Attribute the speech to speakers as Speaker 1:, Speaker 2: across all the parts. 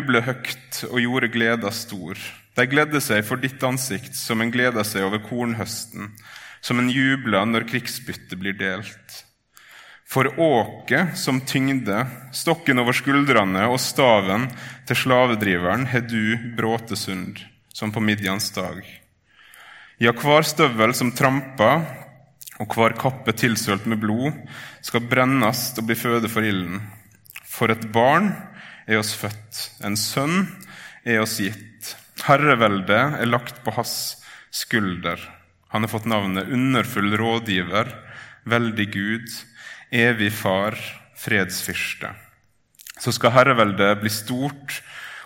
Speaker 1: jublet høyt og gjorde gleda stor. De gledde seg for ditt ansikt som en gleder seg over kornhøsten, som en jubler når krigsbyttet blir delt. For åket som tyngde, stokken over skuldrene og staven til slavedriveren har du bråte sund, som på Midjans dag. Ja, hver støvel som trampa, og hver kappe tilsølt med blod, skal brennes og bli føde for ilden. For et barn er oss født, en sønn er oss gitt. Herreveldet er lagt på hans skulder. Han har fått navnet Underfull rådgiver, veldig Gud, evig Far, fredsfyrste. Så skal herreveldet bli stort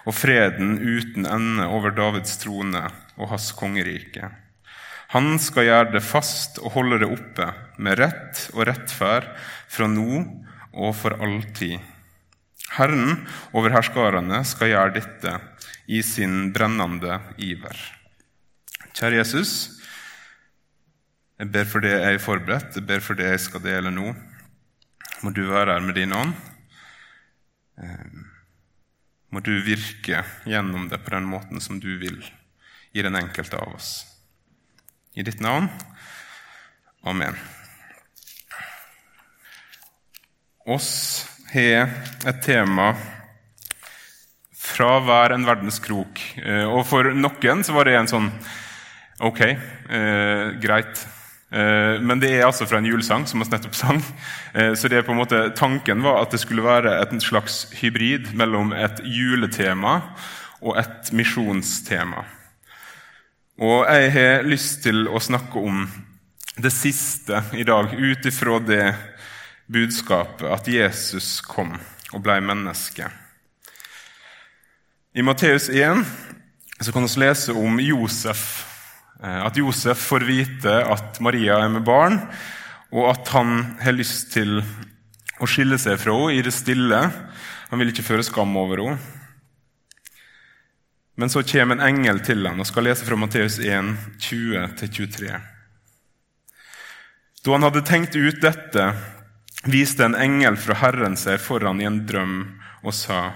Speaker 1: og freden uten ende over Davids trone og hans kongerike. Han skal gjøre det fast og holde det oppe med rett og rettferd fra nå og for all tid. Herren over herskarene skal gjøre dette i sin brennende iver. Kjære Jesus, jeg ber for det jeg er forberedt, jeg ber for det jeg skal dele nå. Må du være her med din ånd. Må du virke gjennom det på den måten som du vil i den enkelte av oss. I ditt navn. Amen. Oss har et tema fra hver en verdenskrok. Og for noen så var det en sånn Ok, eh, greit. Eh, men det er altså fra en julesang som vi nettopp sang. Eh, så det er på en måte, tanken var at det skulle være et slags hybrid mellom et juletema og et misjonstema. Og jeg har lyst til å snakke om det siste i dag, ut ifra det budskapet at Jesus kom og ble menneske. I Matteus 1 så kan vi lese om Josef. At Josef får vite at Maria er med barn, og at han har lyst til å skille seg fra henne i det stille. Han vil ikke føre skam over henne. Men så kommer en engel til ham og skal lese fra Matteus 1, 20-23. Da han hadde tenkt ut dette, viste en engel fra Herren seg foran i en drøm og sa:"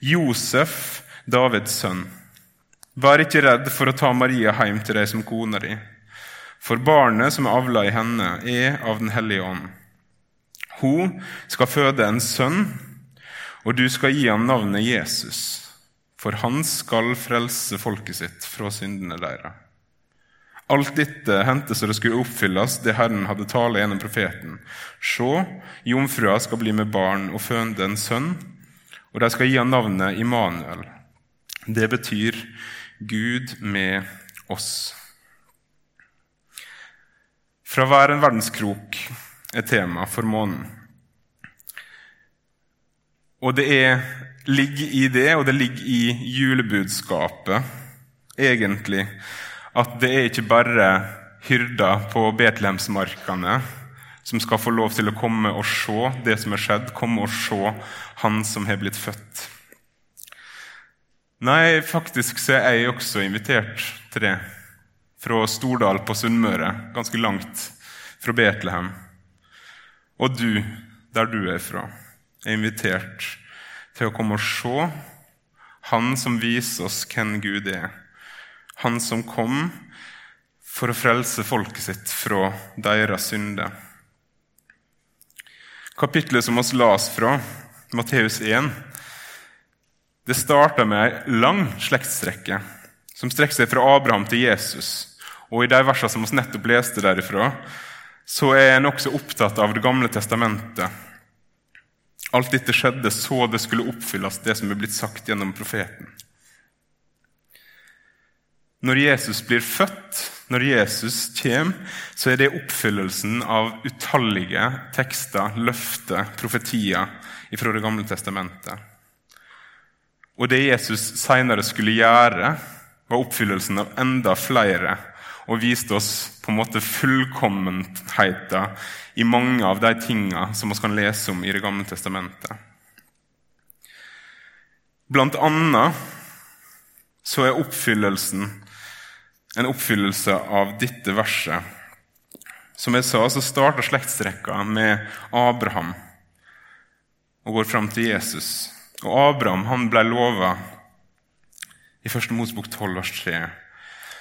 Speaker 1: Josef, Davids sønn, vær ikke redd for å ta Maria hjem til deg som kona di, for barnet som er avla i henne, er av Den hellige ånd. Hun skal føde en sønn, og du skal gi ham navnet Jesus, for han skal frelse folket sitt fra syndene deres. Alt dette hendte så det skulle oppfylles, det Herren hadde talt gjennom profeten. Se, jomfrua skal bli med barn og føde en sønn, og de skal gi ham navnet Immanuel. Det betyr Gud med oss. Fra hver en verdenskrok er tema for månen. Og det er, ligger i det, og det ligger i julebudskapet, egentlig, at det er ikke bare hyrder på Betlehemsmarkene som skal få lov til å komme og se det som er skjedd, komme og se Han som har blitt født. Nei, faktisk så er jeg også invitert til det. Fra Stordal på Sunnmøre, ganske langt fra Betlehem. Og du, der du er fra, er invitert til å komme og se Han som viser oss hvem Gud er. Han som kom for å frelse folket sitt fra deres synder. Kapitlet som oss las fra, Matteus 1, det starter med ei lang slektsrekke som strekker seg fra Abraham til Jesus. Og I de versene som vi nettopp leste derifra, så er en også opptatt av Det gamle testamentet. Alt dette skjedde så det skulle oppfylles, det som er blitt sagt gjennom profeten. Når Jesus blir født, når Jesus kommer, så er det oppfyllelsen av utallige tekster, løfter, profetier fra Det gamle testamentet. Og det Jesus senere skulle gjøre, var oppfyllelsen av enda flere og viste oss på en måte fullkommenheten i mange av de tingene som vi kan lese om i Det gamle testamentet. Blant annet så er oppfyllelsen en oppfyllelse av dette verset. Som jeg sa, så starter slektsrekka med Abraham og går fram til Jesus. Og Abraham han ble lova i 1. Mosebok 12, vers 3.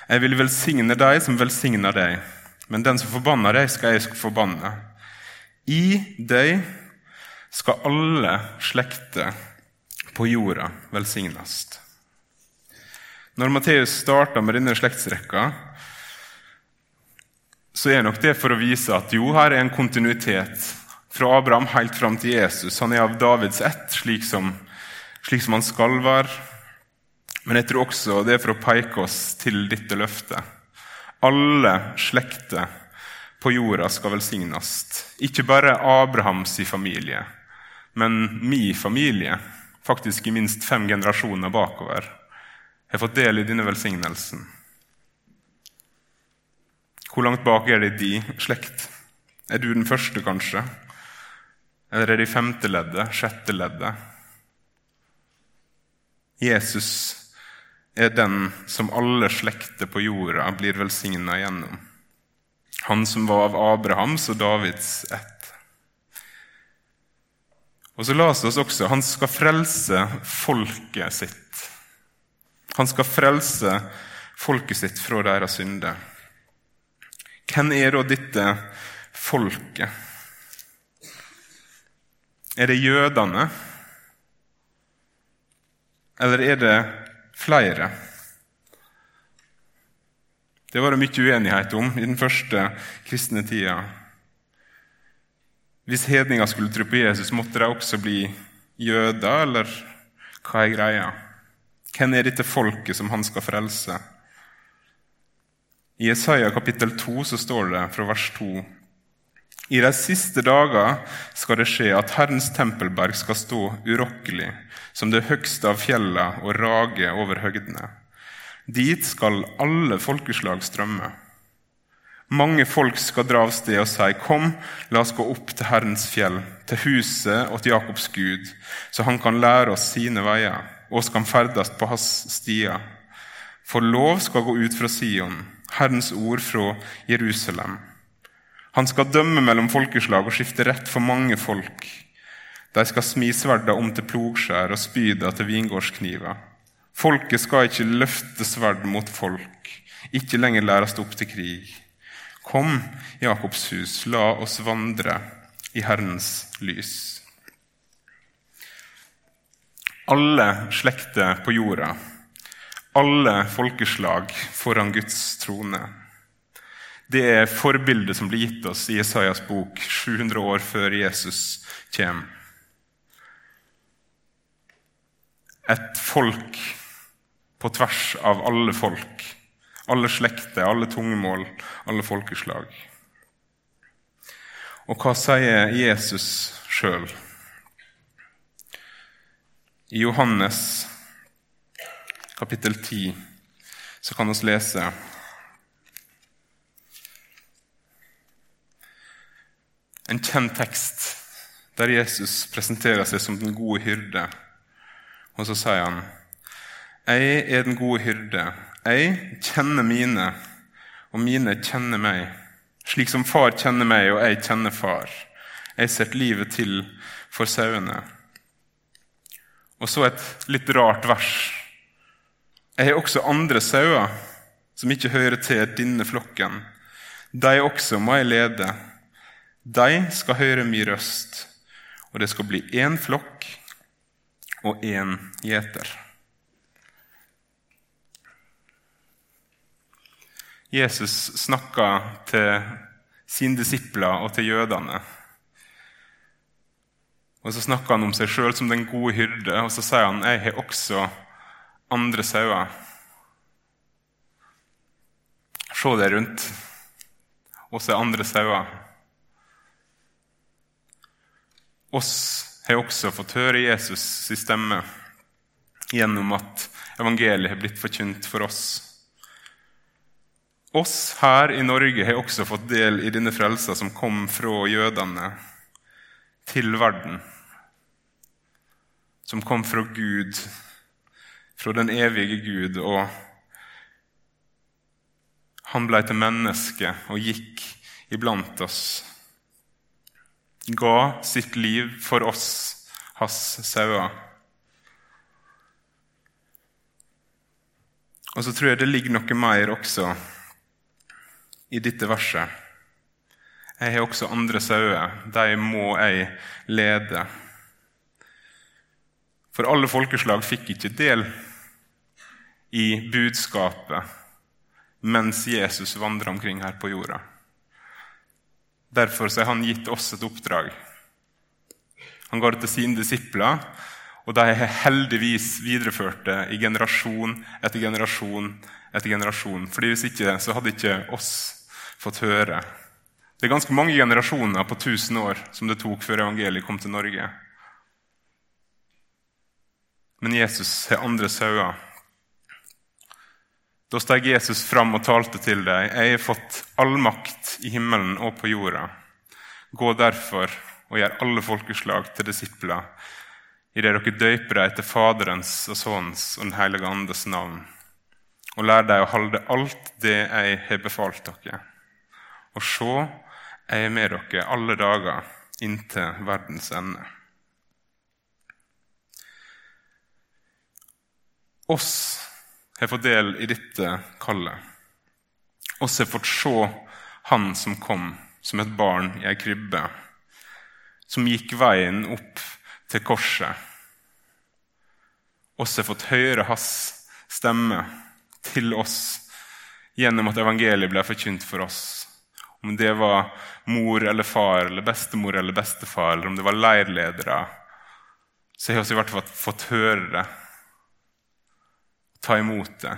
Speaker 1: Jeg vil velsigne deg som velsigner deg, men den som forbanner deg, skal jeg forbanne. I deg skal alle slekter på jorda velsignes. Når Matteus starter med denne slektsrekka, så er nok det for å vise at jo, her er en kontinuitet fra Abraham helt fram til Jesus. Han er av Davids ett, slik som, slik som han skal være. Men jeg tror også det er for å peke oss til dette løftet. Alle slekter på jorda skal velsignes. Ikke bare Abrahams familie, men min familie, faktisk i minst fem generasjoner bakover, har fått del i denne velsignelsen. Hvor langt bak er det i din slekt? Er du den første, kanskje? Eller er det i femte leddet, sjette leddet? Jesus er den som alle slekter på jorda blir velsigna gjennom. Han som var av Abrahams og Davids ett. Og så las oss også han skal frelse folket sitt. Han skal frelse folket sitt fra deres synder. Hvem er da dette folket? Er det jødene? Eller er det flere? Det var det mye uenighet om i den første kristne tida. Hvis hedninger skulle tro på Jesus, måtte de også bli jøder, eller hva er greia? Hvem er dette folket som han skal frelse? I Isaiah kapittel 2 så står det fra vers 2 i de siste dager skal det skje at Herrens tempelberg skal stå urokkelig, som det høgste av fjellene og rage over høgdene. Dit skal alle folkeslag strømme. Mange folk skal dra av sted og si, Kom, la oss gå opp til Herrens fjell, til huset og til Jakobs Gud, så han kan lære oss sine veier, og skal ferdes på hans stier. For lov skal gå ut fra Sion, Herrens ord fra Jerusalem. Han skal dømme mellom folkeslag og skifte rett for mange folk. De skal smi sverda om til plogskjær og spyda til vingårdskniver. Folket skal ikke løfte sverd mot folk, ikke lenger læres opp til krig. Kom, Jakobs hus, la oss vandre i Herrens lys. Alle slekter på jorda, alle folkeslag foran Guds trone. Det er forbildet som blir gitt oss i Isaias bok 700 år før Jesus kommer. Et folk på tvers av alle folk, alle slekter, alle tungemål, alle folkeslag. Og hva sier Jesus sjøl? I Johannes kapittel 10 så kan vi lese en kjent tekst der Jesus presenterer seg som den gode hyrde. Og så sier han, 'Jeg er den gode hyrde. Jeg kjenner mine, og mine kjenner meg.' 'Slik som far kjenner meg, og jeg kjenner far.' 'Jeg setter livet til for sauene.' Og så et litt rart vers. 'Jeg har også andre sauer som ikke hører til denne flokken.' 'De også må jeg lede.' De skal høre min røst, og det skal bli én flokk og én gjeter. Jesus snakka til sine disipler og til jødene. Og Så snakker han om seg sjøl som den gode hyrde, og så sier han jeg har også andre sauer. Se deg rundt. Også andre sauer. oss har også fått høre Jesus' sin stemme gjennom at evangeliet har blitt forkynt for oss. Oss her i Norge har også fått del i denne frelsa som kom fra jødene til verden som kom fra Gud, fra den evige Gud. og Han ble til menneske og gikk iblant oss. Ga sitt liv for oss, hans sauer. Og så tror jeg det ligger noe mer også i dette verset. Jeg har også andre sauer. De må jeg lede. For alle folkeslag fikk ikke del i budskapet mens Jesus vandra omkring her på jorda. Derfor har han gitt oss et oppdrag. Han ga det til sine disipler, og de har heldigvis videreført det i generasjon etter generasjon etter generasjon. Fordi Hvis ikke så hadde ikke oss fått høre. Det er ganske mange generasjoner på 1000 år som det tok før evangeliet kom til Norge. Men Jesus har andre sauer. Da steg Jesus fram og talte til dem. Jeg har fått all makt i himmelen og på jorda. Gå derfor og gjør alle folkeslag til disipler idet dere døyper dem etter Faderens og Sønnens og Den hellige andes navn, og lær dem å holde alt det jeg har befalt dere. Og se, jeg er med dere alle dager inntil verdens ende. Oss har fått del i dette kallet. Oss har fått se Han som kom som et barn i ei krybbe, som gikk veien opp til korset. Oss har fått høre hans stemme til oss gjennom at evangeliet ble forkynt for oss. Om det var mor eller far eller bestemor eller bestefar, eller om det var leirledere, så har vi i hvert fall fått høre det, ta imot det.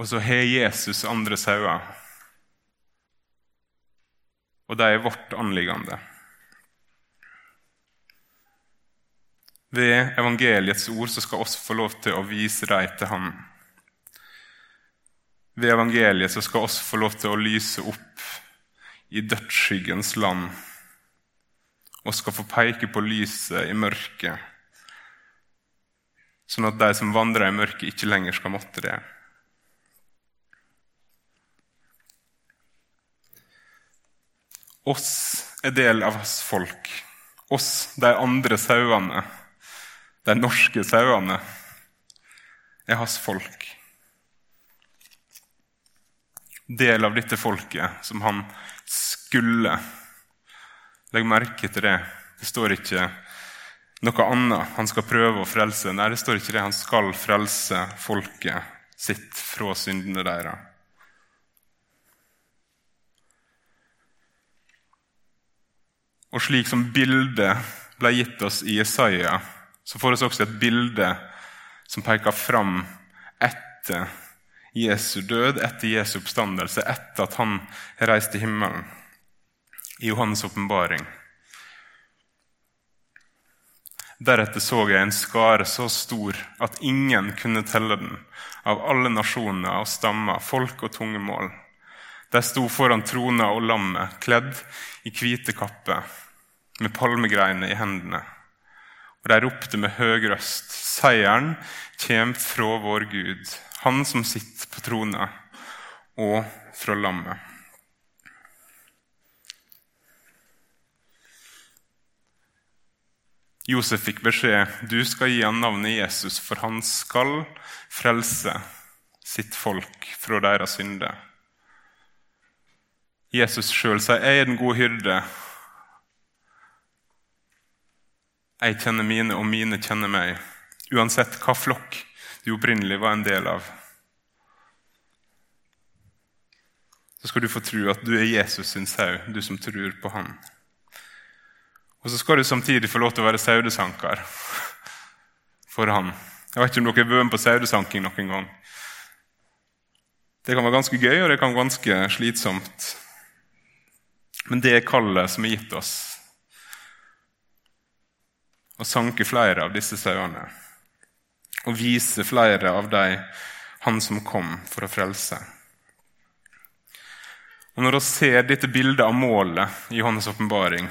Speaker 1: Og så har Jesus andre sauer, og de er vårt anliggende. Ved evangeliets ord så skal oss få lov til å vise dem til Han. Ved evangeliet så skal oss få lov til å lyse opp i dødsskyggens land og skal få peke på lyset i mørket, sånn at de som vandrer i mørket, ikke lenger skal måtte det. Oss er del av hans folk. Oss, de andre sauene de norske sauene er hans folk. Del av dette folket som han skulle. Legg merke til det. Det står ikke noe annet han skal prøve å frelse. Nei, det står ikke det. Han skal frelse folket sitt fra syndene deres. Og slik som bildet ble gitt oss i Jesaja så får vi også et bilde som peker fram etter Jesu død, etter Jesu oppstandelse, etter at han reiste reist til himmelen, i Johannes' åpenbaring. Deretter så jeg en skare så stor at ingen kunne telle den, av alle nasjoner og stammer, folk og tungemål. De sto foran trona og lammet, kledd i hvite kapper, med palmegreiner i hendene. Og de ropte med høy røst.: Seieren kjem fra vår Gud, Han som sitter på trona, og fra lammet. Josef fikk beskjed du skal gi han navnet Jesus, for han skal frelse sitt folk fra deres synder. Jesus sjøl sier 'Jeg er den gode hyrde', Jeg kjenner mine, og mine kjenner meg, uansett hva flokk du opprinnelig var en del av. Så skal du få tro at du er Jesus sin sau, du som tror på han. Og så skal du samtidig få lov til å være saudesanker for han. Jeg vet ikke om dere har vært på saudesanking noen gang. Det kan være ganske gøy, og det kan være ganske slitsomt. Men det er kallet som er gitt oss Å sanke flere av disse sauene. Og vise flere av dem han som kom for å frelse. Og Når vi ser dette bildet av målet i Johannes' åpenbaring,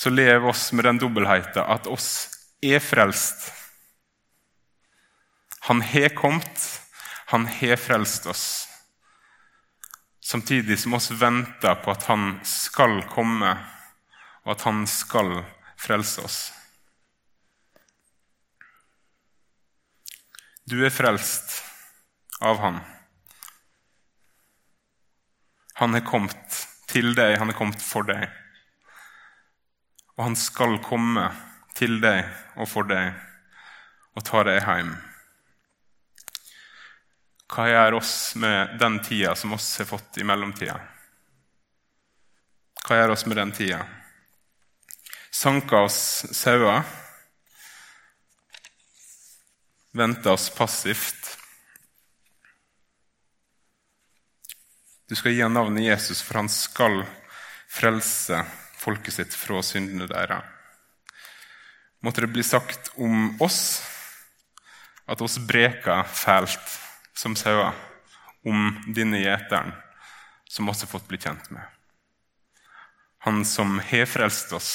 Speaker 1: så lever oss med den dobbeltheten at oss er frelst. Han har kommet, han har frelst oss. Samtidig som oss venter på at han skal komme, og at han skal frelse oss. Du er frelst av Han. Han er kommet til deg, han er kommet for deg. Og han skal komme til deg og for deg og ta deg hjem. Hva gjør oss med den tida som oss har fått i mellomtida? Hva gjør oss med den tida? Sanker oss sauer? Venter oss passivt? Du skal gi ham navnet Jesus, for han skal frelse folket sitt fra syndene deres. Måtte det bli sagt om oss at oss breker fælt som sauer om denne gjeteren som oss har fått bli kjent med. Han som har frelst oss,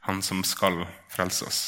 Speaker 1: han som skal frelse oss.